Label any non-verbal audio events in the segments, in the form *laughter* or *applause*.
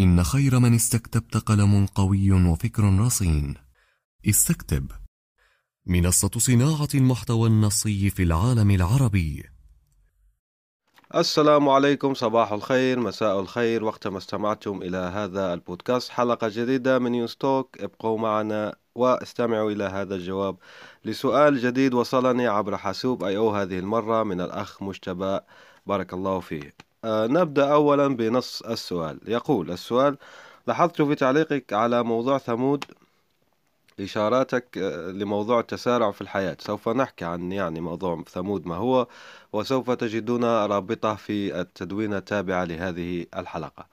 إن خير من استكتبت قلم قوي وفكر رصين. استكتب. منصة صناعة المحتوى النصي في العالم العربي. السلام عليكم صباح الخير مساء الخير وقتما استمعتم إلى هذا البودكاست. حلقة جديدة من يوستوك ابقوا معنا واستمعوا إلى هذا الجواب لسؤال جديد وصلني عبر حاسوب أي أو هذه المرة من الأخ مجتبى. بارك الله فيه نبدأ أولا بنص السؤال. يقول السؤال لاحظت في تعليقك على موضوع ثمود إشاراتك آه، لموضوع التسارع في الحياة. سوف نحكي عن يعني موضوع ثمود ما هو وسوف تجدون رابطة في التدوين التابعة لهذه الحلقة.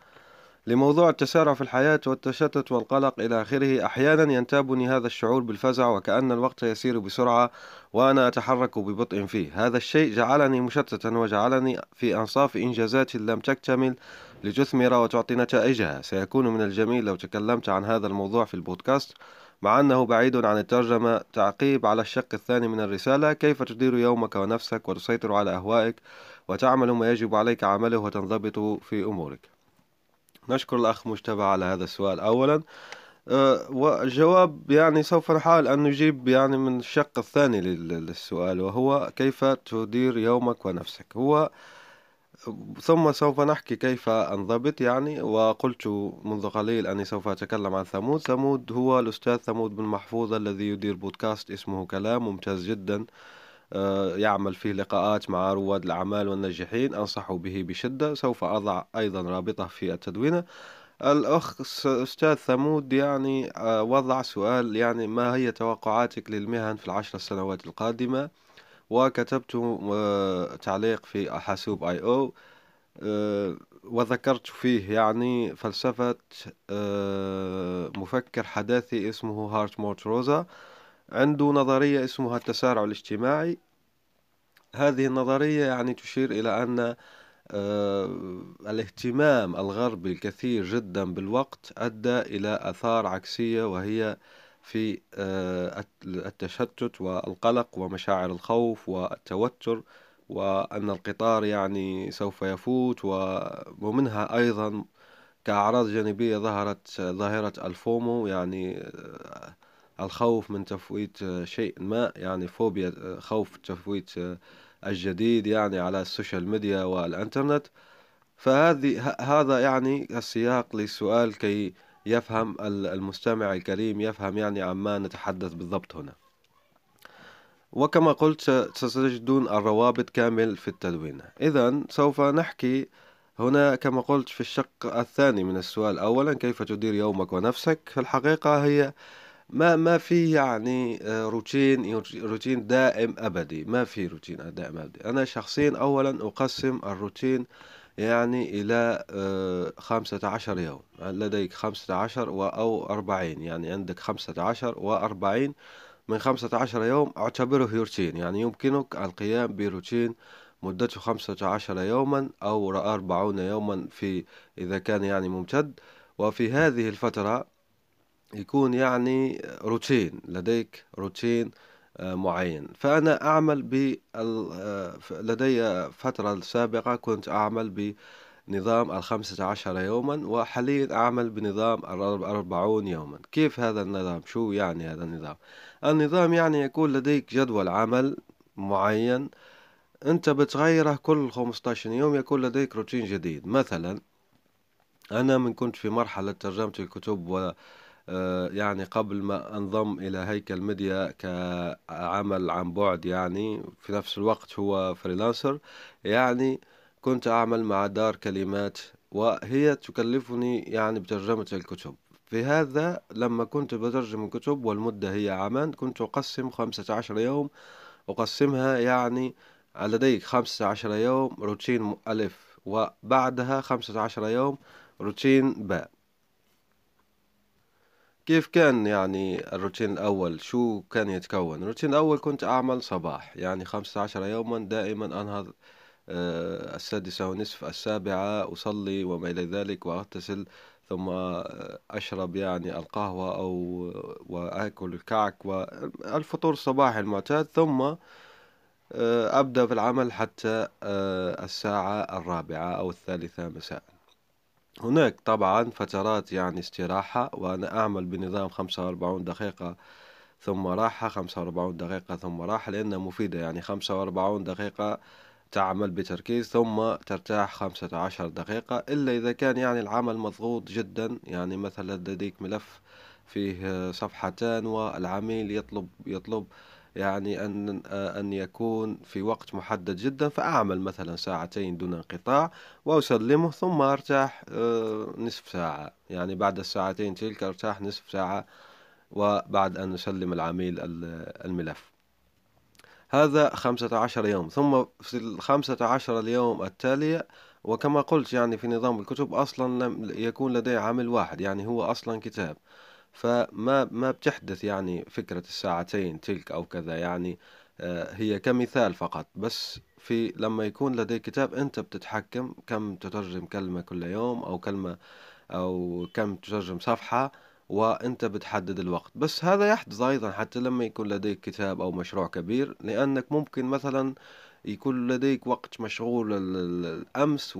لموضوع التسارع في الحياة والتشتت والقلق إلى آخره أحيانا ينتابني هذا الشعور بالفزع وكأن الوقت يسير بسرعة وأنا أتحرك ببطء فيه. هذا الشيء جعلني مشتتا وجعلني في أنصاف إنجازات لم تكتمل لتثمر وتعطي نتائجها. سيكون من الجميل لو تكلمت عن هذا الموضوع في البودكاست مع أنه بعيد عن الترجمة. تعقيب على الشق الثاني من الرسالة كيف تدير يومك ونفسك وتسيطر على أهوائك وتعمل ما يجب عليك عمله وتنضبط في أمورك؟ نشكر الأخ مجتبى على هذا السؤال. أولا أه والجواب يعني سوف نحاول أن نجيب يعني من الشق الثاني للسؤال وهو كيف تدير يومك ونفسك؟ هو ثم سوف نحكي كيف أنضبط يعني وقلت منذ قليل أني سوف أتكلم عن ثمود. ثمود هو الأستاذ ثمود بن محفوظ الذي يدير بودكاست اسمه كلام ممتاز جدا. آه، يعمل فيه لقاءات مع رواد الأعمال والناجحين. أنصح به بشدة سوف أضع أيضا رابطة في التدوينة. الأخ أستاذ ثمود يعني آه، وضع سؤال يعني ما هي توقعاتك للمهن في العشر سنوات القادمة؟ وكتبت آه، تعليق في حسوب I/O وذكرت فيه يعني فلسفة مفكر حداثي اسمه هارتموت روزا. عنده نظرية اسمها التسارع الاجتماعي. هذه النظرية يعني تشير إلى أن آه، الاهتمام الغربي الكثير جدا بالوقت أدى إلى آثار عكسية وهي في آه، التشتت والقلق ومشاعر الخوف والتوتر وأن القطار يعني سوف يفوت ومنها أيضا كأعراض جانبية ظهرت ظاهرة الفومو يعني آه، الخوف من تفويت آه، شيء ما يعني فوبيا آه، خوف تفويت آه، الجديد يعني على ال social media والإنترنت. فهذه هذا يعني السياق للسؤال كي يفهم المستمع الكريم يفهم يعني عما نتحدث بالضبط هنا. وكما قلت ستجدون الروابط كامل في التدوين إذا سوف نحكي هنا كما قلت في الشق الثاني من السؤال. أولا كيف تدير يومك ونفسك؟ في الحقيقة هي ما ما في يعني آه، روتين روتين دائم أبدي. ما في روتين دائم أبدي. أنا شخصيا أولا أقسم الروتين يعني إلى آه، خمسة عشر يوم. لديك خمسة عشر أو أربعين. يعني عندك خمسة عشر وأربعين. من خمسة عشر يوم أعتبره روتين. يعني يمكنك القيام بروتين مدته خمسة عشر يوما أو أربعون يوما في إذا كان يعني ممتد. وفي هذه الفترة يكون يعني روتين لديك روتين آه، معين فأنا أعمل ب آه، لدي فترة سابقة كنت أعمل بنظام الخمسة عشر يوما وحاليا أعمل بنظام الأربعون يوما كيف هذا النظام؟ شو يعني هذا النظام؟ النظام يعني يكون لديك جدول عمل معين أنت بتغيره كل 15 يوم يكون لديك روتين جديد مثلا أنا من كنت في مرحلة ترجمة الكتب و يعني قبل ما انضم إلى هيكل ميديا كعمل عن بعد يعني في نفس الوقت هو freelancer يعني كنت أعمل مع دار كلمات وهي تكلفني يعني بترجمة الكتب. في هذا لما كنت بترجم الكتب والمدة هي عامان كنت أقسم خمسة عشر يوم. أقسمها يعني لديك خمسة عشر يوم روتين ألف وبعدها خمسة عشر يوم روتين باء. كيف كان يعني الروتين الأول؟ شو كان يتكون؟ الروتين الأول كنت أعمل صباح يعني خمسة عشر يوما دائما أنهض آه، السادسة ونصف السابعة أصلي وما إلى ذلك وأغتسل ثم أشرب يعني القهوة أو وآكل الكعك والفطور الصباحي المعتاد ثم آه، أبدأ في العمل حتى آه، الساعة الرابعة أو الثالثة مساء. هناك طبعا فترات يعني استراحة وأنا أعمل بنظام خمسة وأربعون دقيقة ثم راحة خمسة وأربعون دقيقة ثم راحة لأنها مفيدة. يعني خمسة وأربعون دقيقة تعمل بتركيز ثم ترتاح خمسة عشر دقيقة إلا إذا كان يعني العمل مضغوط جدا. يعني مثلا لديك ملف فيه صفحتان والعميل يطلب يطلب يعني أن أن يكون في وقت محدد جدا فأعمل مثلا ساعتين دون انقطاع وأسلمه ثم أرتاح آه، نصف ساعة. يعني بعد الساعتين تلك أرتاح نصف ساعة وبعد أن أسلم العميل الملف. هذا خمسة عشر يوم. ثم في الخمسة عشر اليوم التالية وكما قلت يعني في نظام الكتب أصلا لم يكون لدي عامل واحد يعني هو أصلا كتاب. فما ما بتحدث يعني فكرة الساعتين تلك أو كذا يعني آه، هي كمثال فقط. بس في لما يكون لديك كتاب أنت بتتحكم كم تترجم كلمة كل يوم أو كلمة أو كم تترجم صفحة وأنت بتحدد الوقت. بس هذا يحدث أيضا حتى لما يكون لديك كتاب أو مشروع كبير لأنك ممكن مثلا يكون لديك وقت مشغول الأمس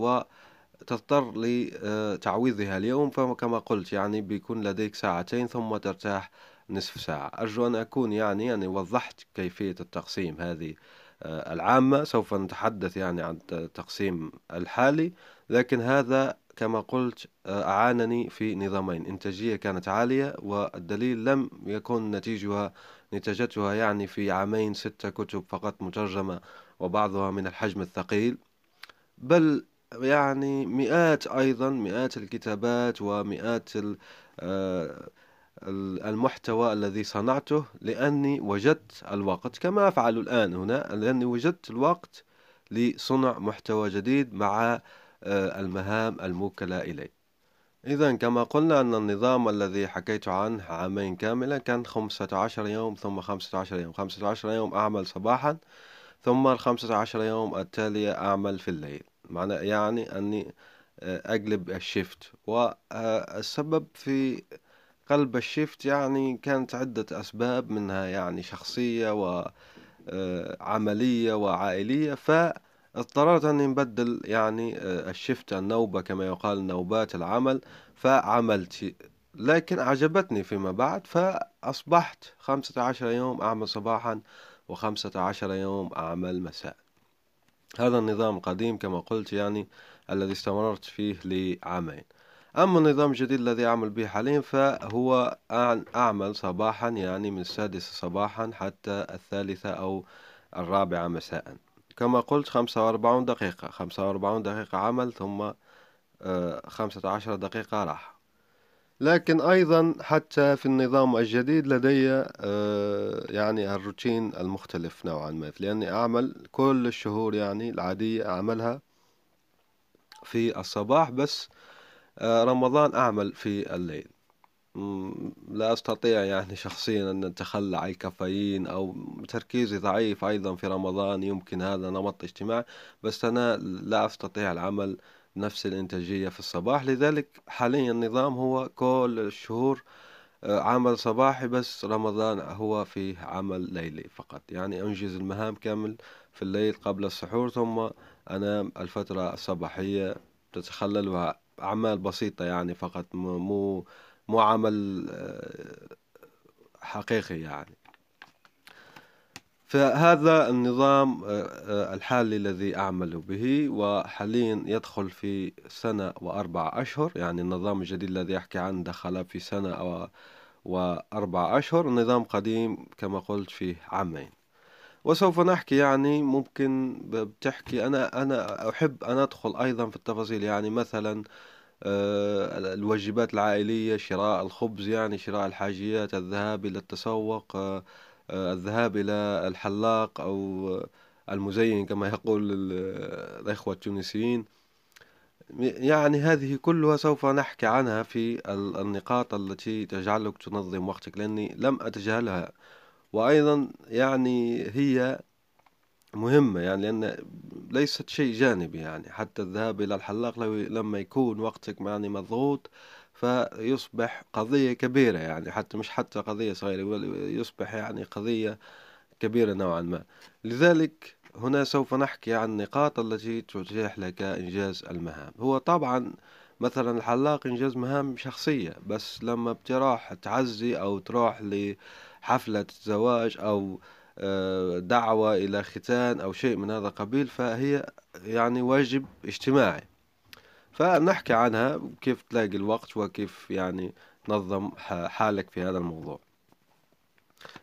وتضطر لتعويضها اليوم فكما قلت يعني بيكون لديك ساعتين ثم ترتاح نصف ساعة. أرجو أن أكون يعني يعني وضحت كيفية التقسيم هذه آه، العامة. سوف نتحدث يعني عن التقسيم الحالي لكن هذا كما قلت آه، أعانني في نظامين. إنتاجية كانت عالية والدليل لم يكن نتيجها نتجتها يعني في عامين ستة كتب فقط مترجمة وبعضها من الحجم الثقيل بل يعني مئات أيضا مئات الكتابات ومئات آه، المحتوى الذي صنعته لأني وجدت الوقت كما أفعل الآن هنا لأني وجدت الوقت لصنع محتوى جديد مع آه، المهام الموكلة إليه. إذا كما قلنا أن النظام الذي حكيت عنه عامين كاملا كان خمسة عشر يوم ثم خمسة عشر يوم خمسة عشر يوم أعمل صباحا ثم الخمسة عشر يوم التالية أعمل في الليل. معنى يعني أني آه، أقلب الشيفت. والسبب في قلب الشيفت يعني كانت عدة أسباب منها يعني شخصية وعملية آه، وعائلية ف اضطررت أني نبدل يعني آه، الشفت النوبة كما يقال نوبات العمل. فعملت لكن عجبتني فيما بعد. فأصبحت خمسة عشر يوم أعمل صباحا وخمسة عشر يوم أعمل مساء. هذا النظام القديم كما قلت يعني الذي استمررت فيه لعامين. أما النظام الجديد الذي أعمل به حاليا فهو أعمل صباحا يعني من السادسة صباحا حتى الثالثة أو الرابعة مساء. كما قلت خمسة وأربعون دقيقة. خمسة وأربعون دقيقة عمل ثم آه، خمسة عشر دقيقة راحة. لكن أيضا حتى في النظام الجديد لدي آه، يعني الروتين المختلف نوعا ما لأني أعمل كل الشهور يعني العادية أعملها في الصباح بس آه، رمضان أعمل في الليل. لا أستطيع يعني شخصيا أن أتخلى عن الكافيين أو تركيزي ضعيف أيضا في رمضان يمكن هذا نمط اجتماعي بس أنا لا أستطيع العمل نفس الإنتاجية في الصباح. لذلك حاليا النظام هو كل الشهور آه، عمل صباحي بس رمضان هو فيه عمل ليلي فقط. يعني أنجز المهام كامل في الليل قبل السحور ثم أنام الفترة الصباحية تتخللها. أعمال بسيطة يعني فقط مو مو عمل آه، حقيقي يعني. فهذا النظام آه، آه، الحالي الذي أعمل به وحاليا يدخل في سنة وأربع أشهر. يعني النظام الجديد الذي أحكي عنه دخل في سنة وأربع أشهر. النظام قديم كما قلت فيه عامين. وسوف نحكي يعني ممكن بتحكي أنا أنا أحب أن أدخل أيضا في التفاصيل. يعني مثلا آه، الواجبات العائلية شراء الخبز يعني شراء الحاجيات الذهاب إلى التسوق الذهاب إلى الحلاق أو المزين كما يقول الإخوة التونسيين. يعني هذه كلها سوف نحكي عنها في النقاط التي تجعلك تنظم وقتك لأني لم أتجاهلها. وأيضا يعني هي مهمة يعني لأن ليست شيء جانبي يعني حتى الذهاب إلى الحلاق لما يكون وقتك يعني مضغوط فيصبح قضية كبيرة يعني حتى مش حتى قضية صغيرة يصبح يعني قضية كبيرة نوعا ما. لذلك هنا سوف نحكي عن النقاط التي تتيح لك إنجاز المهام. هو طبعا مثلا الحلاق إنجاز مهام شخصية بس لما بتروح تعزي أو تروح لحفلة زواج أو آه، دعوة إلى ختان أو شيء من هذا القبيل فهي يعني واجب اجتماعي. فنحكي عنها كيف تلاقي الوقت وكيف يعني تنظم حالك في هذا الموضوع.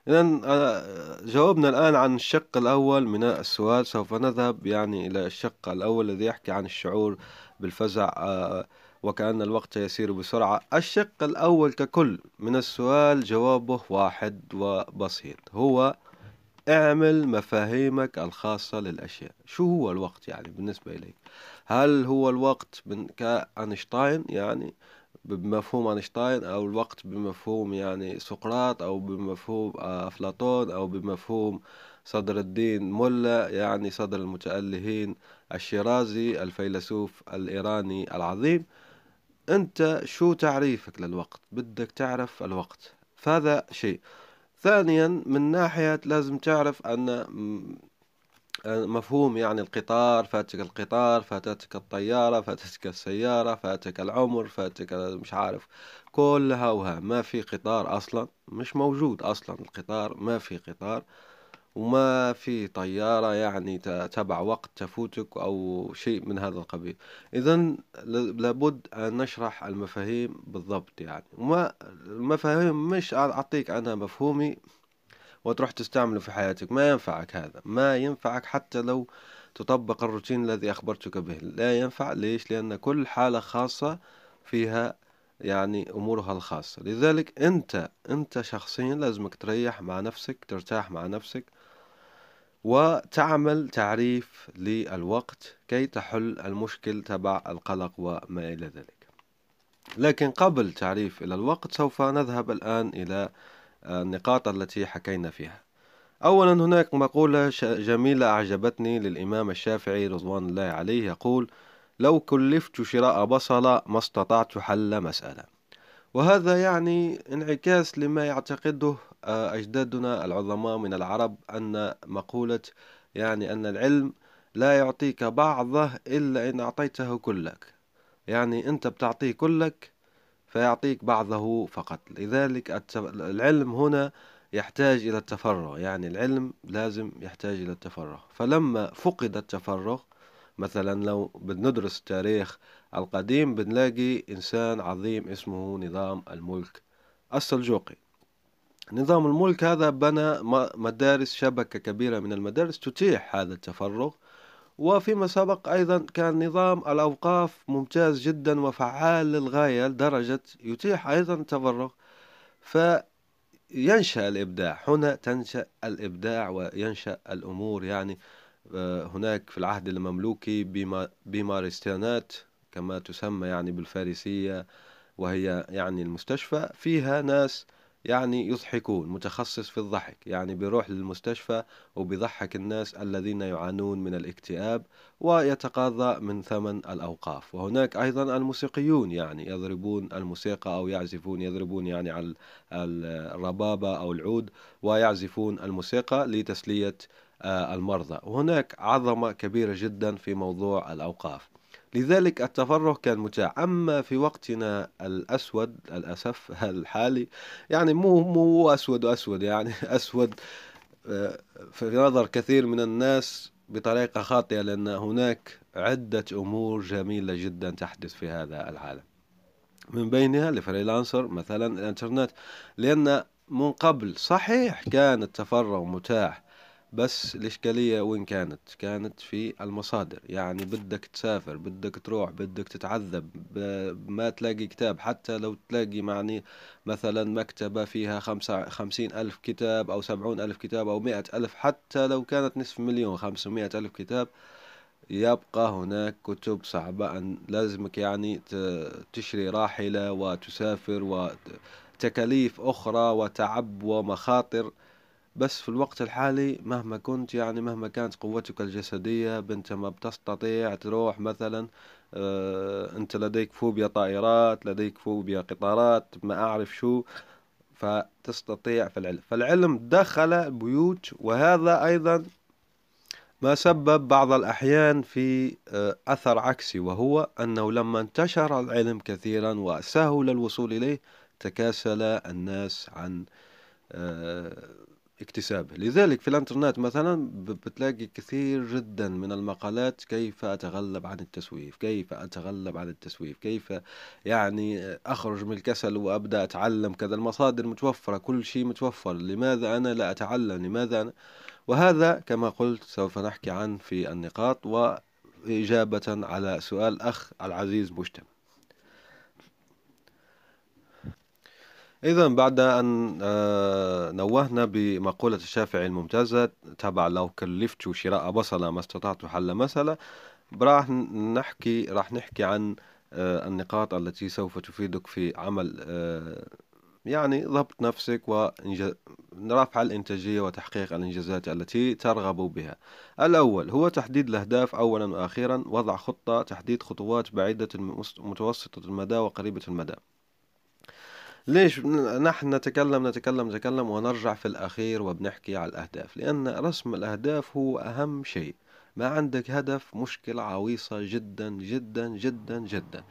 إذا آه، جاوبنا الآن عن الشق الأول من السؤال سوف نذهب يعني إلى الشق الأول الذي يحكي عن الشعور بالفزع آه، وكأن الوقت يسير بسرعة. الشق الأول ككل من السؤال جوابه واحد وبسيط. هو اعمل مفاهيمك الخاصة للأشياء. شو هو الوقت يعني بالنسبة إليك؟ هل هو الوقت من كأينشتاين يعني بمفهوم أينشتاين أو الوقت بمفهوم يعني سقراط أو بمفهوم أفلاطون أو بمفهوم صدر الدين ملا يعني صدر المتألهين الشيرازي الفيلسوف الإيراني العظيم. أنت شو تعريفك للوقت؟ بدك تعرف الوقت. فهذا شيء. ثانيا من ناحية لازم تعرف أن مفهوم يعني القطار فاتك القطار فاتتك الطيارة فاتتك السيارة فاتك العمر فاتك مش عارف كلها وها. ما في قطار أصلا مش موجود أصلا القطار ما في قطار وما في طيارة يعني تبع وقت تفوتك أو شيء من هذا القبيل. إذا لابد أن نشرح المفاهيم بالضبط يعني. وما المفاهيم مش أعطيك عنها مفهومي وتروح تستعمله في حياتك. ما ينفعك هذا. ما ينفعك حتى لو تطبق الروتين الذي أخبرتك به. لا ينفع. ليش؟ لأن كل حالة خاصة فيها يعني أمورها الخاصة. لذلك أنت أنت شخصيا لازمك تريح مع نفسك ترتاح مع نفسك وتعمل تعريف للوقت كي تحل المشكل تبع القلق وما إلى ذلك. لكن قبل تعريف إلى الوقت سوف نذهب الآن إلى النقاط التي حكينا فيها. أولا هناك مقولة جميلة أعجبتني للإمام الشافعي رضوان الله عليه يقول لو كلفت شراء بصلة ما استطعت حل مسألة. وهذا يعني انعكاس لما يعتقده آه، أجدادنا العظماء من العرب أن مقولة يعني أن العلم لا يعطيك بعضه إلا إن أعطيته كلك. يعني أنت بتعطيه كلك فيعطيك بعضه فقط. لذلك العلم هنا يحتاج إلى التفرغ. يعني العلم لازم يحتاج إلى التفرغ. فلما فقد التفرغ مثلا لو بندرس التاريخ القديم بنلاقي إنسان عظيم اسمه نظام الملك السلجوقي. نظام الملك هذا بنى مدارس شبكة كبيرة من المدارس تتيح هذا التفرغ. وفيما سبق أيضا كان نظام الأوقاف ممتاز جدا وفعال للغاية لدرجة يتيح أيضا التفرغ فينشأ الإبداع. هنا تنشأ الإبداع وينشأ الأمور. يعني آه، هناك في العهد المملوكي بمارستانات كما تسمى يعني بالفارسية وهي يعني المستشفى. فيها ناس يعني يضحكون متخصص في الضحك يعني بيروح للمستشفى وبيضحك الناس الذين يعانون من الاكتئاب ويتقاضى من ثمن الأوقاف. وهناك أيضا الموسيقيون يعني يضربون الموسيقى أو يعزفون يضربون يعني على الربابة أو العود ويعزفون الموسيقى لتسلية آه، المرضى. وهناك عظمة كبيرة جدا في موضوع الأوقاف. لذلك التفرغ كان متاح أما في وقتنا الأسود الأسف *laughs* الحالي يعني مو مو أسود أسود يعني *laughs* أسود آه، في نظر كثير من الناس بطريقة خاطئة لأن هناك عدة أمور جميلة جدا تحدث في هذا العالم. من بينها الفريلانسر مثلا الإنترنت لأن من قبل صحيح كان التفرغ متاح بس الإشكالية وين كانت؟ كانت في المصادر يعني بدك تسافر بدك تروح بدك تتعذب ما تلاقي كتاب حتى لو تلاقي معني مثلا مكتبة فيها خمسة خمسين ألف كتاب أو سبعون ألف كتاب أو مئة ألف حتى لو كانت نصف مليون خمسمائة ألف كتاب يبقى هناك كتب صعبة أن لازمك يعني تشري راحلة وتسافر وتكاليف أخرى وتعب ومخاطر بس في الوقت الحالي مهما كنت يعني مهما كانت قوتك الجسدية بنت ما بتستطيع تروح مثلا آه، أنت لديك فوبيا طائرات لديك فوبيا قطارات ما أعرف شو فتستطيع في العلم. فالعلم دخل بيوت وهذا أيضا ما سبب بعض الأحيان في آه، أثر عكسي وهو أنه لما انتشر العلم كثيرا وسهل الوصول إليه تكاسل الناس عن آه، اكتسابه. لذلك في الانترنت مثلا بتلاقي كثير جدا من المقالات كيف أتغلب عن التسويف كيف أتغلب عن التسويف كيف يعني أخرج من الكسل وأبدأ أتعلم كذا. المصادر متوفرة كل شيء متوفر. لماذا أنا لا أتعلم؟ لماذا أنا؟ وهذا كما قلت سوف نحكي عن في النقاط. وإجابة على سؤال أخ العزيز مجتمع. إذا بعد أن آه، نوهنا بمقولة الشافعي الممتازة تبع لو كلفت شراء بصلة ما استطعت حل مسألة راح نحكي راح نحكي عن آه، النقاط التي سوف تفيدك في عمل آه، يعني ضبط نفسك ورفع الإنتاجية وتحقيق الإنجازات التي ترغب بها. الأول هو تحديد الأهداف أولا وأخيرا وضع خطة تحديد خطوات بعيدة متوسطة المدى وقريبة المدى. ليش نحن نتكلم نتكلم نتكلم ونرجع في الأخير وبنحكي على الأهداف. لأن رسم الأهداف هو أهم شيء. ما عندك هدف مشكلة عويصة جدا جدا جدا جدا.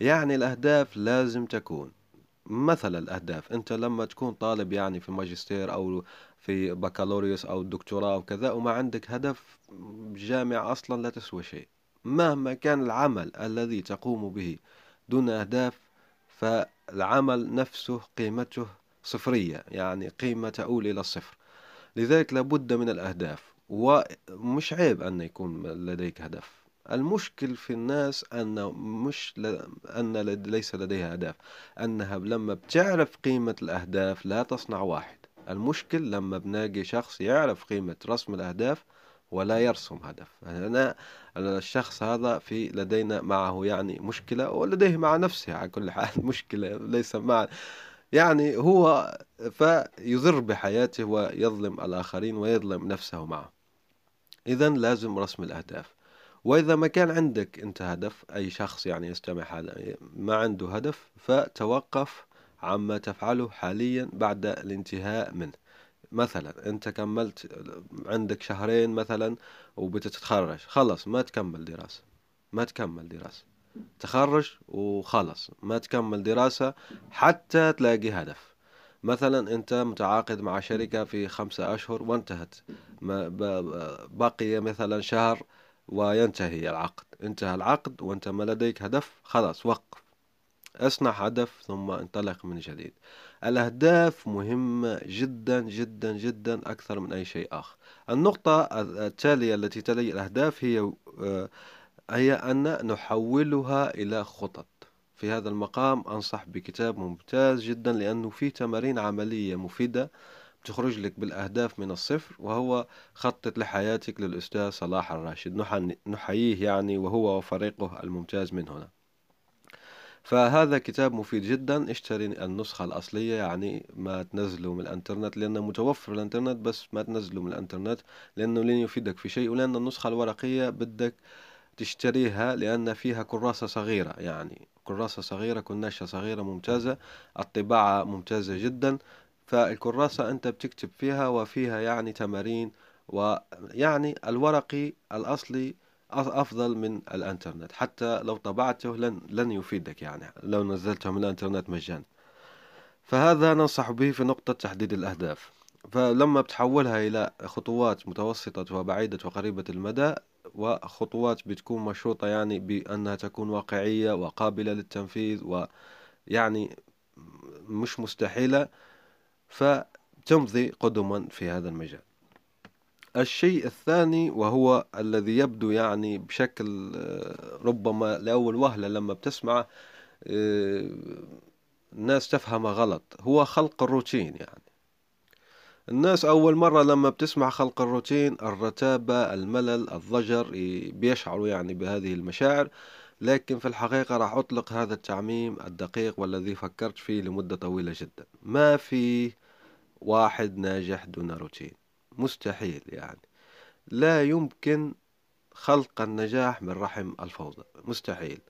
يعني الأهداف لازم تكون مثل الأهداف. أنت لما تكون طالب يعني في الماجستير أو في بكالوريوس أو الدكتوراه أو كذا وما عندك هدف جامعة أصلا لا تسوى شيء. مهما كان العمل الذي تقوم به دون أهداف فالعمل نفسه قيمته صفرية يعني قيمة تؤول إلى الصفر. لذلك لابد من الأهداف ومش عيب أن يكون لديك هدف. المشكل في الناس أن مش ل... أن ليس لديها أهداف. أنها لما بتعرف قيمة الأهداف لا تصنع واحد. المشكل لما بنلاقي شخص يعرف قيمة رسم الأهداف ولا يرسم هدف. أنا الشخص هذا في لدينا معه يعني مشكلة ولديه مع نفسه على كل حال *laughs* مشكلة ليس مع يعني هو فيضر بحياته ويظلم الآخرين ويظلم نفسه معه. إذا لازم رسم الأهداف. وإذا ما كان عندك أنت هدف أي شخص يعني يستمع هذا ما عنده هدف فتوقف عما تفعله حاليا بعد الانتهاء منه. مثلا أنت كملت عندك شهرين مثلا وبتتخرج خلص ما تكمل دراسة ما تكمل دراسة. تخرج وخلص ما تكمل دراسة حتى تلاقي هدف. مثلا أنت متعاقد مع شركة في خمسة أشهر وانتهت بقي مثلا شهر وينتهي العقد. انتهى العقد وانت ما لديك هدف خلاص وقف. اصنع هدف ثم انطلق من جديد. الأهداف مهمة جدا جدا جدا أكثر من أي شيء آخر. النقطة التالية التي تلي الأهداف هي آه، هي أن نحولها إلى خطط. في هذا المقام أنصح بكتاب ممتاز جدا لأنه فيه تمارين عملية مفيدة تخرج لك بالأهداف من الصفر وهو خطط لحياتك للأستاذ صلاح الراشد. نحييه يعني وهو وفريقه الممتاز من هنا. فهذا كتاب مفيد جدا. اشتري النسخة الأصلية يعني ما تنزله من الإنترنت لأنه متوفر الإنترنت بس ما تنزله من الإنترنت لأنه لن يفيدك في شيء. ولأن النسخة الورقية بدك تشتريها لأن فيها كراسة صغيرة يعني كراسة صغيرة كناشة صغيرة ممتازة الطباعة ممتازة جدا. فالكراسة أنت بتكتب فيها وفيها يعني تمارين ويعني الورقي الأصلي أفضل من الإنترنت. حتى لو طبعته لن لن يفيدك يعني. لو نزلته من الإنترنت مجانا. فهذا ننصح به في نقطة تحديد الأهداف. فلما بتحولها إلى خطوات متوسطة وبعيدة وقريبة المدى وخطوات بتكون مشروطة يعني بأنها تكون واقعية وقابلة للتنفيذ ويعني مش مستحيلة فتمضي قدما في هذا المجال. الشيء الثاني وهو الذي يبدو يعني بشكل آه، ربما لأول وهلة لما بتسمع آه، الناس تفهم غلط. هو خلق الروتين يعني. الناس أول مرة لما بتسمع خلق الروتين الرتابة الملل الضجر بيشعروا يعني بهذه المشاعر. لكن في الحقيقة راح أطلق هذا التعميم الدقيق والذي فكرت فيه لمدة طويلة جدا. ما في واحد ناجح دون روتين. مستحيل يعني. لا يمكن خلق النجاح من رحم الفوضى مستحيل.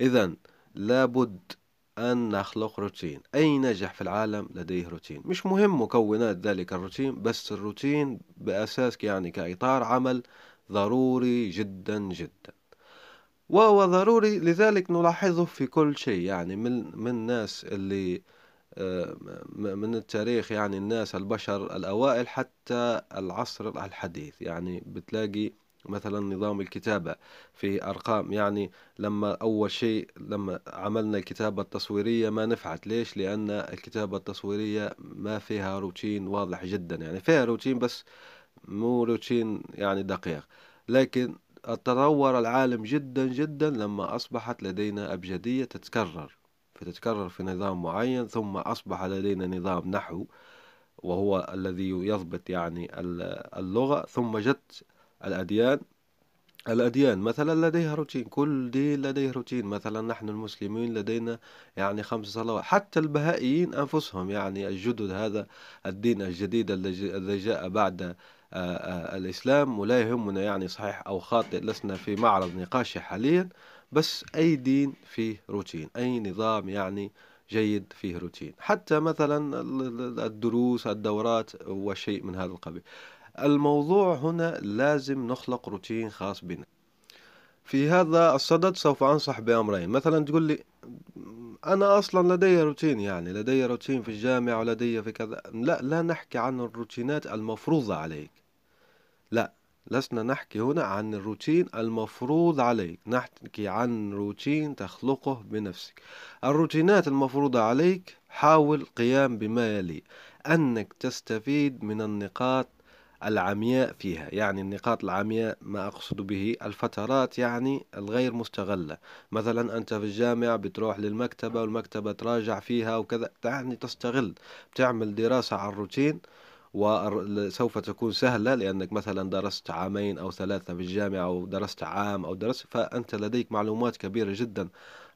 إذا لابد أن نخلق روتين. أي ناجح في العالم لديه روتين. مش مهم مكونات ذلك الروتين بس الروتين بأساس يعني كإطار عمل ضروري جدا جدا. وهو ضروري لذلك نلاحظه في كل شيء. يعني من من الناس اللي من التاريخ يعني الناس البشر الأوائل حتى العصر الحديث. يعني بتلاقي مثلا نظام الكتابة في أرقام. يعني لما أول شيء لما عملنا الكتابة التصويرية ما نفعت. ليش؟ لأن الكتابة التصويرية ما فيها روتين واضح جدا. يعني فيها روتين بس مو روتين يعني دقيق. لكن تطور العالم جدا جدا لما أصبحت لدينا أبجدية تتكرر. فتتكرر في نظام معين ثم أصبح لدينا نظام نحو وهو الذي يضبط يعني اللغة ثم جت الأديان. الأديان مثلا لديها روتين كل دين لديه روتين. مثلا نحن المسلمين لدينا يعني خمس صلوات. حتى البهائيين أنفسهم يعني الجدد هذا الدين الجديد الذي جاء بعد الإسلام ولا يهمنا يعني صحيح أو خاطئ لسنا في معرض نقاش حاليا. بس أي دين فيه روتين أي نظام يعني جيد فيه روتين. حتى مثلا الدروس الدورات وشيء من هذا القبيل. الموضوع هنا لازم نخلق روتين خاص بنا. في هذا الصدد سوف أنصح بأمرين. مثلا تقول لي أنا أصلا لدي روتين يعني لدي روتين في الجامعة ولدي في كذا. لا لا نحكي عن الروتينات المفروضة عليك. لا لسنا نحكي هنا عن الروتين المفروض عليك. نحكي عن روتين تخلقه بنفسك. الروتينات المفروضة عليك حاول قيام بما يلي. أنك تستفيد من النقاط العمياء فيها. يعني النقاط العمياء ما أقصد به الفترات يعني الغير مستغلة. مثلا أنت في الجامعة بتروح للمكتبة والمكتبة تراجع فيها وكذا. يعني تستغل بتعمل دراسة على الروتين. وسوف تكون سهلة لأنك مثلا درست عامين أو ثلاثة في الجامعة أو درست عام أو درست فأنت لديك معلومات كبيرة جدا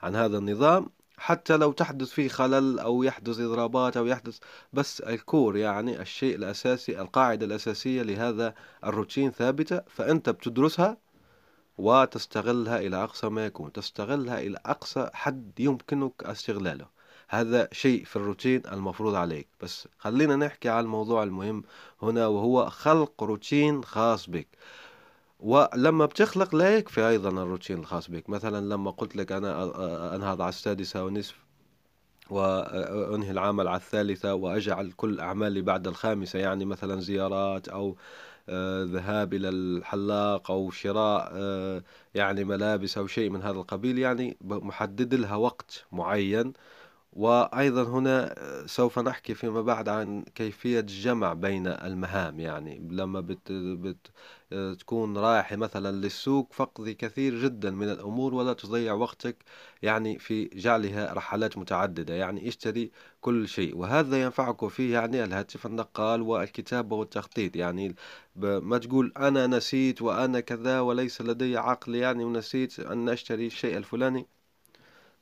عن هذا النظام. حتى لو تحدث فيه خلل أو يحدث إضرابات أو يحدث بس الكور يعني الشيء الأساسي القاعدة الأساسية لهذا الروتين ثابتة فأنت بتدرسها وتستغلها إلى أقصى ما يكون تستغلها إلى أقصى حد يمكنك استغلاله. هذا شيء في الروتين المفروض عليك. بس خلينا نحكي على الموضوع المهم هنا وهو خلق روتين خاص بك. ولما بتخلق لا يكفي أيضا الروتين الخاص بك. مثلا لما قلت لك أنا أنهض على السادسة ونصف وأنهي العمل على الثالثة وأجعل كل أعمالي بعد الخامسة يعني مثلا زيارات أو آه، ذهاب إلى الحلاق أو شراء آه، يعني ملابس أو شيء من هذا القبيل يعني محدد لها وقت معين. وأيضا هنا سوف نحكي فيما بعد عن كيفية الجمع بين المهام. يعني لما بت بت تكون رايح مثلا للسوق فقدي كثير جدا من الأمور ولا تضيع وقتك يعني في جعلها رحلات متعددة. يعني اشتري كل شيء. وهذا ينفعك فيه يعني الهاتف النقال والكتابة والتخطيط. يعني ما تقول أنا نسيت وأنا كذا وليس لدي عقل يعني ونسيت أن أشتري الشيء الفلاني؟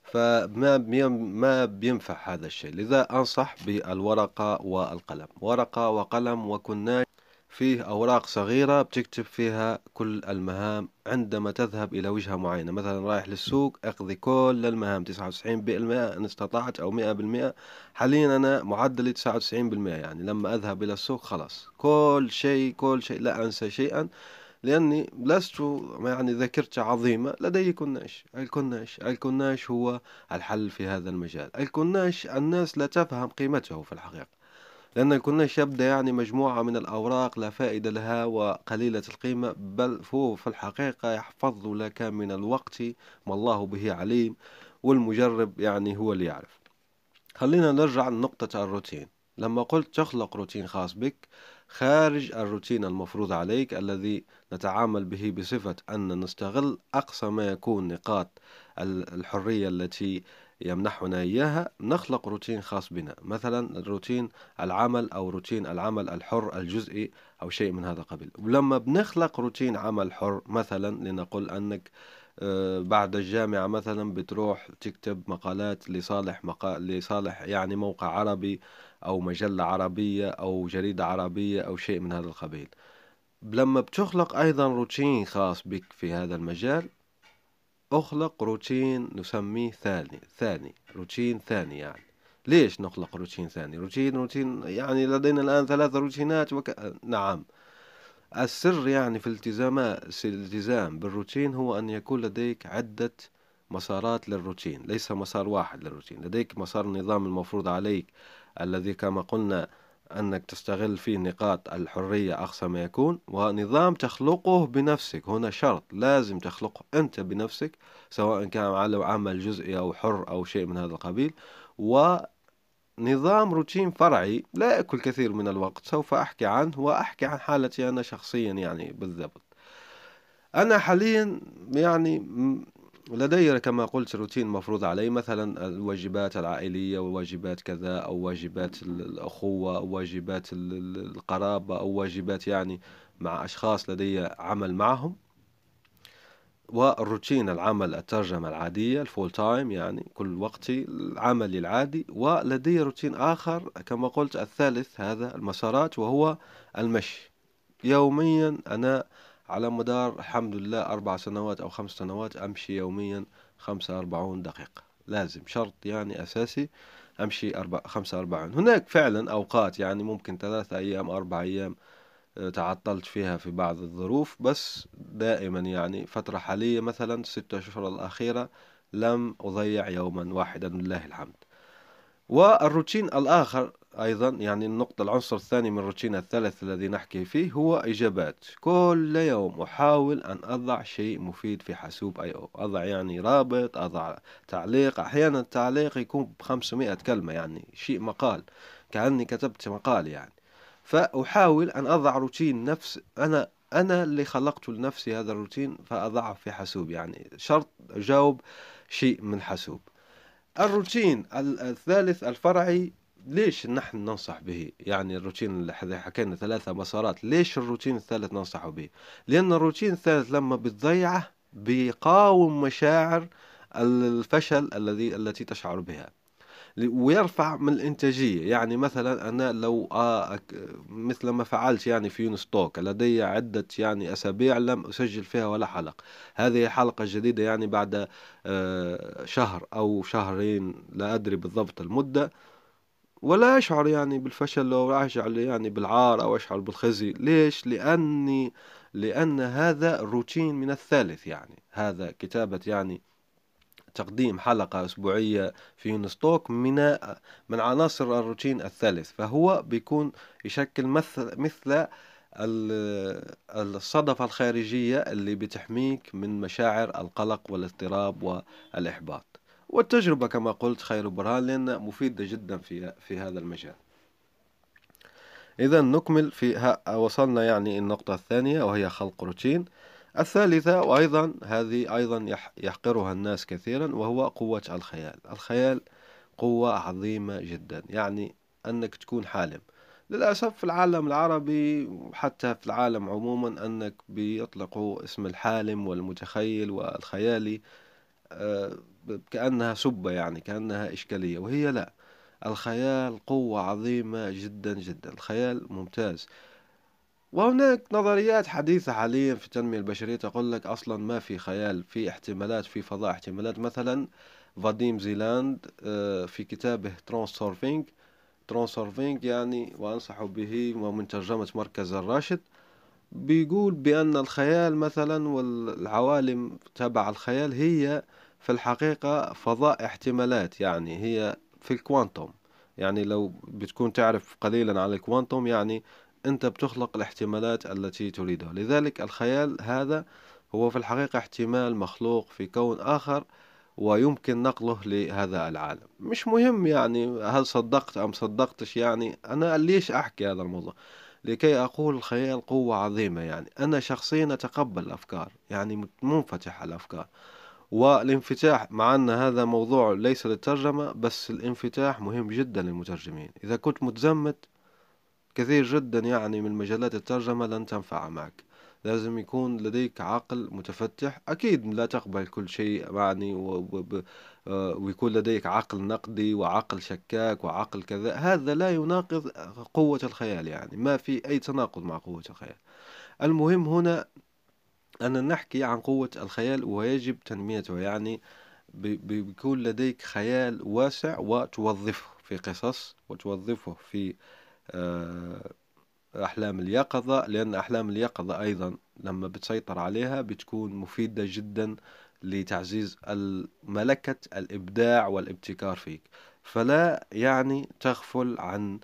فما ما بينفع هذا الشيء. لذا أنصح بالورقة والقلم. ورقة وقلم وكناش فيه أوراق صغيرة بتكتب فيها كل المهام عندما تذهب إلى وجهة معينة. مثلا رايح للسوق أقضي كل المهام تسعة وتسعين بالمئة إن استطعت أو مئة بالمئة. حاليا أنا معدلي تسعة وتسعين بالمئة يعني. لما أذهب إلى السوق خلاص. كل شيء كل شيء لا أنسى شيئا. لأني لست يعني ذاكرتي عظيمة لدي كناش الكناش الكناش هو الحل في هذا المجال. الكناش الناس لا تفهم قيمته في الحقيقة. لأن الكناش يبدأ يعني مجموعة من الأوراق لا فائدة لها وقليلة القيمة بل هو في الحقيقة يحفظ لك من الوقت ما الله به عليم والمجرب يعني هو اللي يعرف. خلينا نرجع لنقطة الروتين. لما قلت تخلق روتين خاص بك خارج الروتين المفروض عليك الذي نتعامل به بصفة أن نستغل أقصى ما يكون نقاط الحرية التي يمنحنا إياها. نخلق روتين خاص بنا مثلا روتين العمل أو روتين العمل الحر الجزئي أو شيء من هذا القبيل. ولما بنخلق روتين عمل حر مثلا لنقول أنك آه، بعد الجامعة مثلا بتروح تكتب مقالات لصالح مقال لصالح يعني موقع عربي أو مجلة عربية أو جريدة عربية أو شيء من هذا القبيل. لما بتخلق أيضا روتين خاص بك في هذا المجال أخلق روتين نسميه ثاني ثاني روتين ثاني يعني. ليش نخلق روتين ثاني؟ روتين روتين يعني لدينا الآن ثلاثة روتينات وك... نعم. السر يعني في الالتزام الالتزام بالروتين هو أن يكون لديك عدة مسارات للروتين. ليس مسار واحد للروتين. لديك مسار النظام المفروض عليك الذي كما قلنا أنك تستغل فيه نقاط الحرية أقصى ما يكون ونظام تخلقه بنفسك. هنا شرط لازم تخلقه أنت بنفسك سواء كان على عمل جزئي أو حر أو شيء من هذا القبيل. ونظام روتين فرعي لا يأكل كثير من الوقت سوف أحكي عنه وأحكي عن حالتي أنا شخصيا يعني بالضبط. أنا حاليا يعني لدي كما قلت روتين مفروض علي مثلا الواجبات العائلية وواجبات كذا أو واجبات الأخوة أو واجبات القرابة أو واجبات يعني مع أشخاص لدي عمل معهم. والروتين العمل الترجمة العادية ال full time يعني كل وقتي العمل العادي. ولدي روتين آخر كما قلت الثالث هذا المسارات وهو المشي. يوميا أنا على مدار الحمد لله أربع سنوات أو خمس سنوات أمشي يوميا خمسة أربعون دقيقة. لازم شرط يعني أساسي أمشي أربع خمسة أربعون هناك فعلا أوقات يعني ممكن ثلاثة أيام أربع أيام آه، تعطلت فيها في بعض الظروف بس دائما يعني فترة حالية مثلا ستة أشهر الأخيرة لم أضيع يوما واحدا لله الحمد. والروتين الآخر أيضا يعني النقطة العنصر الثاني من الروتين الثالث الذي نحكي فيه هو إجابات. كل يوم أحاول أن أضع شيء مفيد في حاسوب أي أو أضع يعني رابط أضع تعليق. أحيانا التعليق يكون بخمسمائة كلمة يعني شيء مقال كأني كتبت مقال يعني. فأحاول أن أضع روتين نفس أنا أنا اللي خلقت لنفسي هذا الروتين فأضعه في حاسوب يعني شرط أجاوب شيء من حاسوب. الروتين الثالث الفرعي ليش نحن ننصح به؟ يعني الروتين اللي حكينا ثلاثة مسارات ليش الروتين الثالث ننصح به؟ لأن الروتين الثالث لما بتضيعه بيقاوم مشاعر الفشل الذي التي تشعر بها. ويرفع من الإنتاجية. يعني مثلا أنا لو مثل ما فعلت يعني في يونستوك لدي عدة يعني أسابيع لم أسجل فيها ولا حلقة. هذه حلقة جديدة يعني بعد آه شهر أو شهرين لا أدري بالضبط المدة. ولا أشعر يعني بالفشل أو أشعر يعني بالعار أو أشعر بالخزي. ليش؟ لأني لأن هذا روتين من الثالث يعني. هذا كتابة يعني تقديم حلقة أسبوعية في يونستوك من من عناصر الروتين الثالث. فهو بيكون يشكل مثل مثل الصدفة الخارجية اللي بتحميك من مشاعر القلق والاضطراب والإحباط. والتجربة كما قلت خير برهان مفيدة جدا في في هذا المجال. إذا نكمل في وصلنا يعني النقطة الثانية وهي خلق روتين. الثالثة وأيضا هذه أيضا يحقرها الناس كثيرا وهو قوة الخيال. الخيال قوة عظيمة جدا. يعني أنك تكون حالم. للأسف في العالم العربي وحتى في العالم عموما أنك بيطلقوا اسم الحالم والمتخيل والخيالي آه، كأنها سبة يعني كأنها إشكالية. وهي لا الخيال قوة عظيمة جدا جدا. الخيال ممتاز. وهناك نظريات حديثة حاليا في التنمية البشرية تقول لك أصلا ما في خيال في احتمالات في فضاء احتمالات. مثلا فاديم زيلاند آه، في كتابه Transurfing Transurfing يعني وأنصح به ومن ترجمة مركز الراشد بيقول بأن الخيال مثلا والعوالم تبع الخيال هي في الحقيقة فضاء احتمالات يعني هي في ال quantum يعني لو بتكون تعرف قليلا عن الكوانتوم يعني أنت بتخلق الاحتمالات التي تريدها. لذلك الخيال هذا هو في الحقيقة احتمال مخلوق في كون آخر ويمكن نقله لهذا العالم. مش مهم يعني هل صدقت أم صدقتش يعني أنا ليش أحكي هذا الموضوع؟ لكي أقول الخيال قوة عظيمة يعني أنا شخصيا أتقبل الأفكار يعني منفتح على الأفكار. والانفتاح مع أن هذا موضوع ليس للترجمة بس الانفتاح مهم جدا للمترجمين. إذا كنت متزمت كثير جدا يعني من مجالات الترجمة لن تنفع معك. لازم يكون لديك عقل متفتح. أكيد لا تقبل كل شيء يعني آه، ويكون لديك عقل نقدي وعقل شكاك وعقل كذا. هذا لا يناقض قوة الخيال يعني. ما في أي تناقض مع قوة الخيال. المهم هنا أن نحكي عن قوة الخيال ويجب تنميته يعني بيكون لديك خيال واسع وتوظفه في قصص وتوظفه في آه، أحلام اليقظة لأن أحلام اليقظة أيضا لما بتسيطر عليها بتكون مفيدة جدا لتعزيز ملكة الإبداع والابتكار فيك. فلا يعني تغفل عن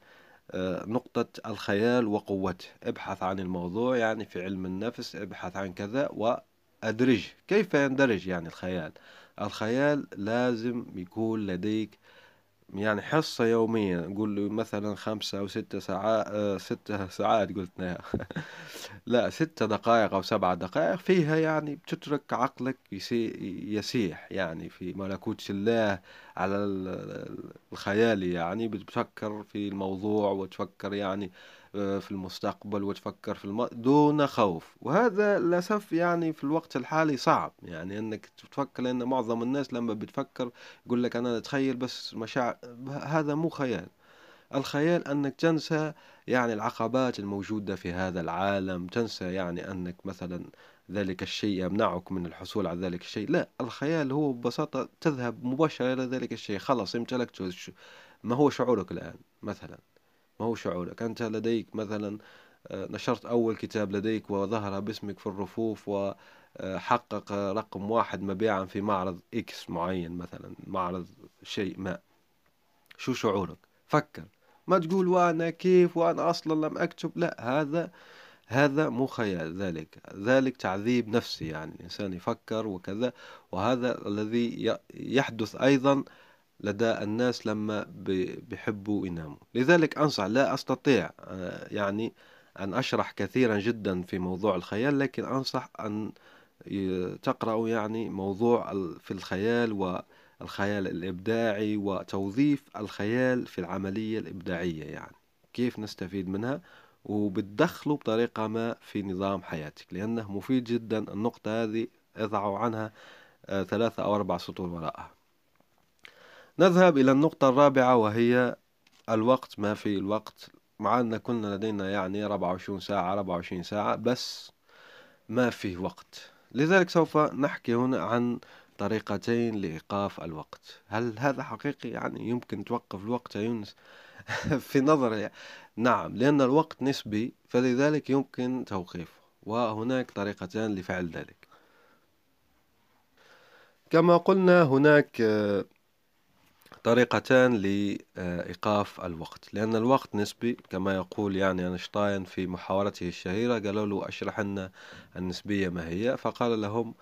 نقطة الخيال وقوته. ابحث عن الموضوع يعني في علم النفس ابحث عن كذا وأدرج. كيف يندرج يعني الخيال؟ الخيال لازم يكون لديك يعني حصة يوميا نقول له مثلا خمسة أو ستة ساعات آه ستة ساعات قلتنا *laughs* لا ستة دقائق أو سبعة دقائق فيها يعني بتترك عقلك يسيح يعني في ملكوت الله على الخيالي يعني بتفكر في الموضوع وتفكر يعني في المستقبل وتفكر في الم... دون خوف. وهذا للأسف يعني في الوقت الحالي صعب. يعني أنك تفكر لأن معظم الناس لما بتفكر يقول لك أنا أتخيل بس مشاعر هذا مو خيال. الخيال أنك تنسى يعني العقبات الموجودة في هذا العالم تنسى يعني أنك مثلا ذلك الشيء يمنعك من الحصول على ذلك الشيء. لا الخيال هو ببساطة تذهب مباشرة إلى ذلك الشيء. خلاص امتلكته ما هو شعورك الآن؟ مثلا. ما هو شعورك؟ أنت لديك مثلا آه، نشرت أول كتاب لديك وظهر باسمك في الرفوف وحقق رقم واحد مبيعا في معرض إكس معين مثلا معرض شيء ما. شو شعورك؟ فكر. ما تقول وأنا كيف وأنا أصلا لم أكتب. لا هذا هذا مو خيال. ذلك ذلك تعذيب نفسي يعني. الإنسان يفكر وكذا وهذا الذي يحدث أيضا لدى الناس لما بيحبوا يناموا. لذلك أنصح لا أستطيع آه، يعني أن أشرح كثيرا جدا في موضوع الخيال لكن أنصح أن تقرأوا يعني موضوع في الخيال والخيال الإبداعي وتوظيف الخيال في العملية الإبداعية يعني. كيف نستفيد منها؟ وبتدخله بطريقة ما في نظام حياتك لأنه مفيد جدا النقطة هذه اضعوا عنها آه، ثلاثة أو أربع سطور وراءها. نذهب إلى النقطة الرابعة وهي الوقت ما في الوقت. مع أن كنا لدينا يعني 24 ساعة 24 ساعة بس ما في وقت. لذلك سوف نحكي هنا عن طريقتين لإيقاف الوقت. هل هذا حقيقي؟ يعني يمكن توقف الوقت يا يونس؟ *laughs* في نظري نعم لأن الوقت نسبي فلذلك يمكن توقيفه. وهناك طريقتان لفعل ذلك. كما قلنا هناك طريقتان لإيقاف الوقت. لأن الوقت نسبي كما يقول يعني أينشتاين في محاورته الشهيرة قالوا له أشرح لنا النسبية ما هي؟ فقال لهم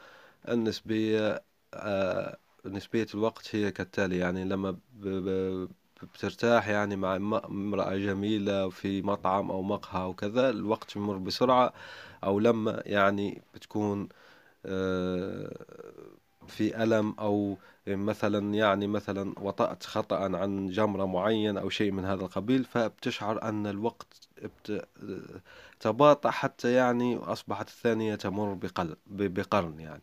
النسبية آه، نسبية الوقت هي كالتالي يعني لما بترتاح يعني مع امرأة جميلة في مطعم أو مقهى وكذا الوقت يمر بسرعة أو لما يعني بتكون آه، في ألم أو مثلا يعني مثلا وطأت خطأ عن جمرة معين أو شيء من هذا القبيل فبتشعر أن الوقت تباطأ حتى يعني أصبحت الثانية تمر بقرن يعني.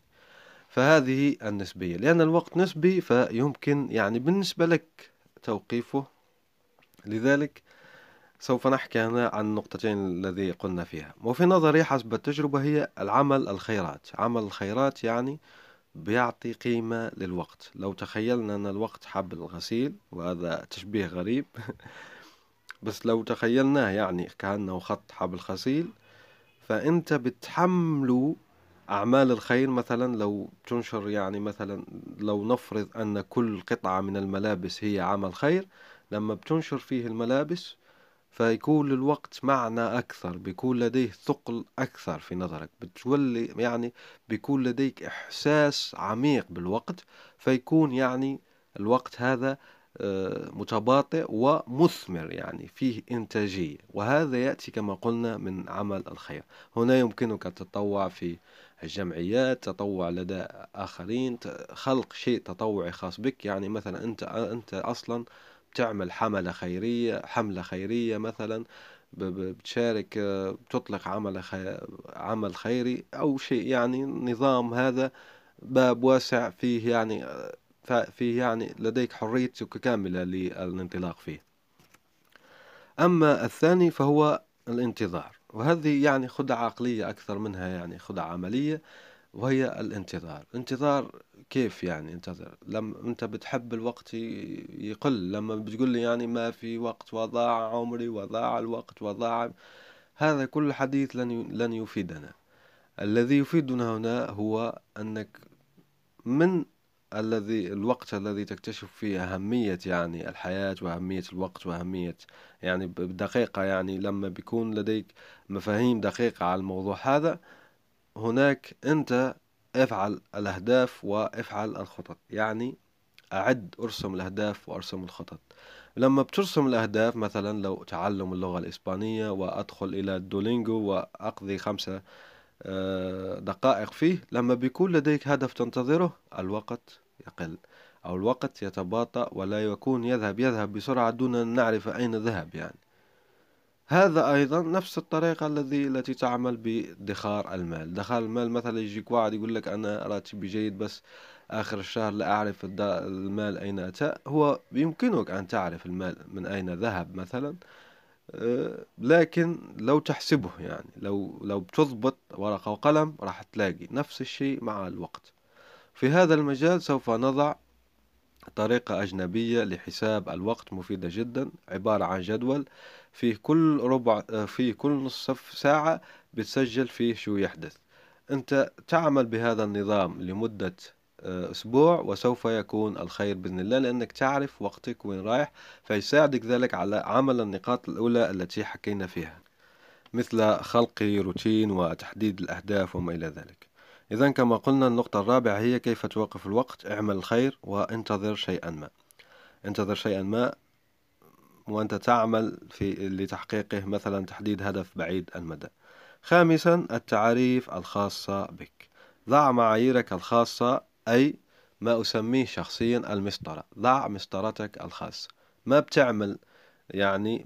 فهذه النسبية. لأن الوقت نسبي فيمكن يعني بالنسبة لك توقيفه. لذلك سوف نحكي هنا عن النقطتين الذي قلنا فيها. وفي نظري حسب التجربة هي العمل الخيرات. عمل الخيرات يعني بيعطي قيمة للوقت. لو تخيلنا أن الوقت حبل الغسيل وهذا تشبيه غريب *laughs* بس لو تخيلناه يعني كأنه خط حبل غسيل فأنت بتحمله أعمال الخير. مثلا لو تنشر يعني مثلا لو نفرض أن كل قطعة من الملابس هي عمل خير لما بتنشر فيه الملابس فيكون للوقت معنى أكثر بيكون لديه ثقل أكثر في نظرك بتولي يعني بيكون لديك إحساس عميق بالوقت فيكون يعني الوقت هذا آه، متباطئ ومثمر يعني فيه إنتاجية. وهذا يأتي كما قلنا من عمل الخير. هنا يمكنك التطوع في الجمعيات تطوع لدى آخرين خلق شيء تطوعي خاص بك. يعني مثلا أنت أنت أصلا بتعمل حملة خيرية حملة خيرية مثلا بتشارك بتطلق عمل عمل خيري أو شيء يعني نظام هذا باب واسع فيه يعني فيه يعني لديك حريتك كاملة للانطلاق فيه. أما الثاني فهو الانتظار وهذه يعني خدعة عقلية أكثر منها يعني خدعة عملية. وهي الانتظار. انتظار كيف يعني انتظر؟ لما انت بتحب الوقت يقل. لما بتقول لي يعني ما في وقت وضاع عمري وضاع الوقت وضاع هذا كل حديث لن لن يفيدنا. الذي يفيدنا هنا هو أنك من الذي الوقت الذي تكتشف فيه أهمية يعني الحياة وأهمية الوقت وأهمية يعني بدقيقة يعني لما بيكون لديك مفاهيم دقيقة على الموضوع هذا هناك أنت افعل الأهداف وافعل الخطط. يعني أعد أرسم الأهداف وأرسم الخطط. لما بترسم الأهداف مثلا لو تعلم اللغة الإسبانية وأدخل إلى الدولينجو وأقضي خمسة آه، دقائق فيه لما بيكون لديك هدف تنتظره الوقت يقل. أو الوقت يتباطأ ولا يكون يذهب يذهب بسرعة دون أن نعرف أين ذهب يعني. هذا أيضا نفس الطريقة الذي التي تعمل بادخار المال. ادخار المال مثلا يجيك واحد يقول لك أنا راتبي جيد بس آخر الشهر لا أعرف المال أين أتى. هو بيمكنك أن تعرف المال من أين ذهب مثلا آه، لكن لو تحسبه يعني لو لو بتضبط ورقة وقلم راح تلاقي نفس الشيء مع الوقت. في هذا المجال سوف نضع طريقة أجنبية لحساب الوقت مفيدة جدا عبارة عن جدول فيه كل ربع فيه كل نصف ساعة بتسجل فيه شو يحدث. أنت تعمل بهذا النظام لمدة آه، أسبوع وسوف يكون الخير بإذن الله لأنك تعرف وقتك وين رايح فيساعدك ذلك على عمل النقاط الأولى التي حكينا فيها مثل خلق روتين وتحديد الأهداف وما إلى ذلك. إذا كما قلنا النقطة الرابعة هي كيف توقف الوقت؟ اعمل الخير وانتظر شيئا ما. انتظر شيئا ما وأنت تعمل في لتحقيقه مثلا تحديد هدف بعيد المدى. خامسا التعاريف الخاصة بك. ضع معاييرك الخاصة أي ما أسميه شخصيا المسطرة. ضع مسطرتك الخاصة. ما بتعمل يعني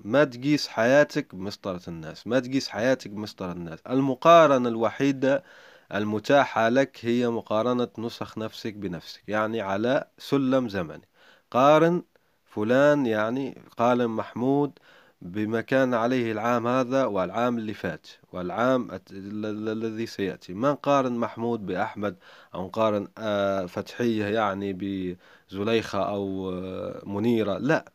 ما تقيس حياتك بمسطرة الناس. ما تقيس حياتك بمسطرة الناس. المقارنة الوحيدة المتاحة لك هي مقارنة نسخ نفسك بنفسك يعني على سلم زمني. قارن فلان يعني قال محمود بما كان عليه العام هذا والعام اللي فات والعام الذي سيأتي. ما نقارن محمود بأحمد أو نقارن آه، فتحية يعني بزليخة أو آه، منيرة؟ لا.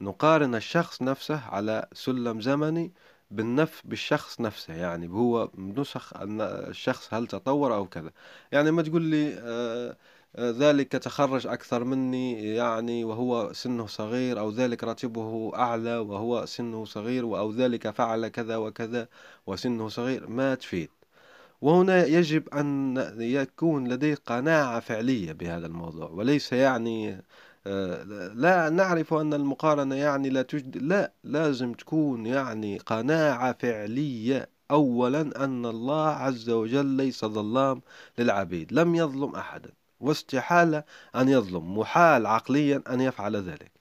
نقارن الشخص نفسه على سلم زمني بالنف بالشخص نفسه يعني هو نسخ الشخص هل تطور أو كذا. يعني ما تقول لي آه ذلك تخرج أكثر مني يعني وهو سنه صغير أو ذلك راتبه أعلى وهو سنه صغير أو ذلك فعل كذا وكذا وسنه صغير. ما تفيد. وهنا يجب أن يكون لديك قناعة فعلية بهذا الموضوع وليس يعني آه، لا نعرف أن المقارنة يعني لا تجد لا لازم تكون يعني قناعة فعلية. أولا أن الله عز وجل ليس ظلام للعبيد لم يظلم أحدا. واستحالة أن يظلم محال عقليا أن يفعل ذلك.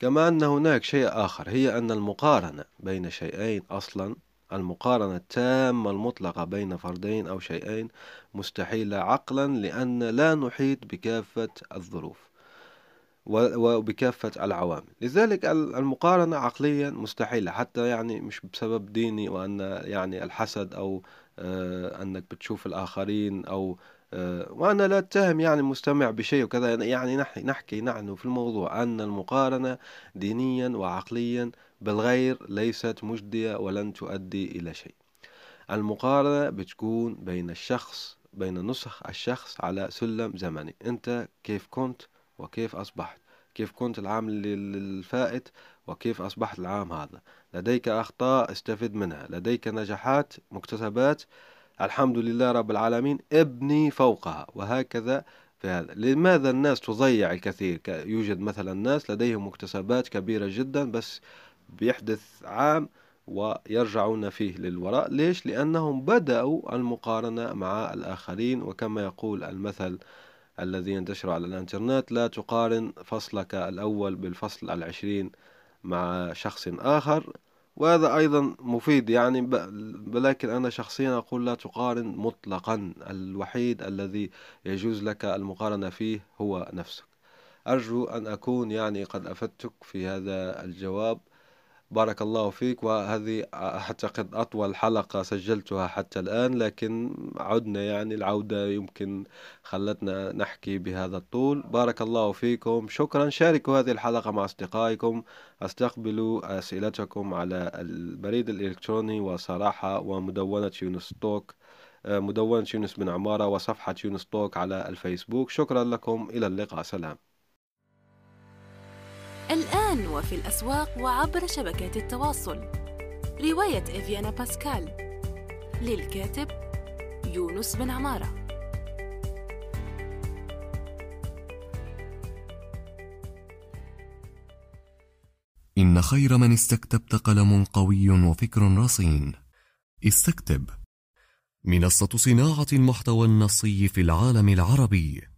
كما أن هناك شيء آخر هي أن المقارنة بين شيئين أصلا المقارنة التامة المطلقة بين فردين أو شيئين مستحيلة عقلا لأن لا نحيط بكافة الظروف وبكافة العوامل. لذلك المقارنة عقليا مستحيلة حتى يعني مش بسبب ديني وأن يعني الحسد أو آه، أنك بتشوف الآخرين أو وأنا لا أتهم يعني المستمع بشيء وكذا. يعني نحكي نحن في الموضوع أن المقارنة دينيا وعقليا بالغير ليست مجدية ولن تؤدي إلى شيء. المقارنة بتكون بين الشخص بين نسخ الشخص على سلم زمني. أنت كيف كنت وكيف أصبحت؟ كيف كنت العام الفائت وكيف أصبحت العام هذا؟ لديك أخطاء استفد منها. لديك نجاحات مكتسبات الحمد لله رب العالمين ابني فوقها وهكذا في هذا. لماذا الناس تضيع الكثير؟ يوجد مثلا ناس لديهم مكتسبات كبيرة جدا بس بيحدث عام ويرجعون فيه للوراء. ليش؟ لأنهم بدأوا المقارنة مع الآخرين وكما يقول المثل الذي ينتشر على الإنترنت لا تقارن فصلك الأول بالفصل العشرين مع شخص آخر وهذا أيضا مفيد يعني ولكن أنا شخصيا أقول لا تقارن مطلقا الوحيد الذي يجوز لك المقارنة فيه هو نفسك. أرجو أن أكون يعني قد أفدتك في هذا الجواب. بارك الله فيك. وهذه أعتقد أطول حلقة سجلتها حتى الآن لكن عدنا يعني العودة يمكن خلتنا نحكي بهذا الطول. بارك الله فيكم. شكرا. شاركوا هذه الحلقة مع أصدقائكم. أستقبلوا أسئلتكم على البريد الإلكتروني وصراحة ومدونة يونس توك مدونة يونس بن عمارة وصفحة يونس توك على الفيسبوك. شكرا لكم. إلى اللقاء. سلام. الآن وفي الأسواق وعبر شبكات التواصل. رواية إفيانا باسكال. للكاتب يونس بن عمارة. إن خير من استكتبت قلم قوي وفكر رصين. استكتب. منصة صناعة المحتوى النصي في العالم العربي.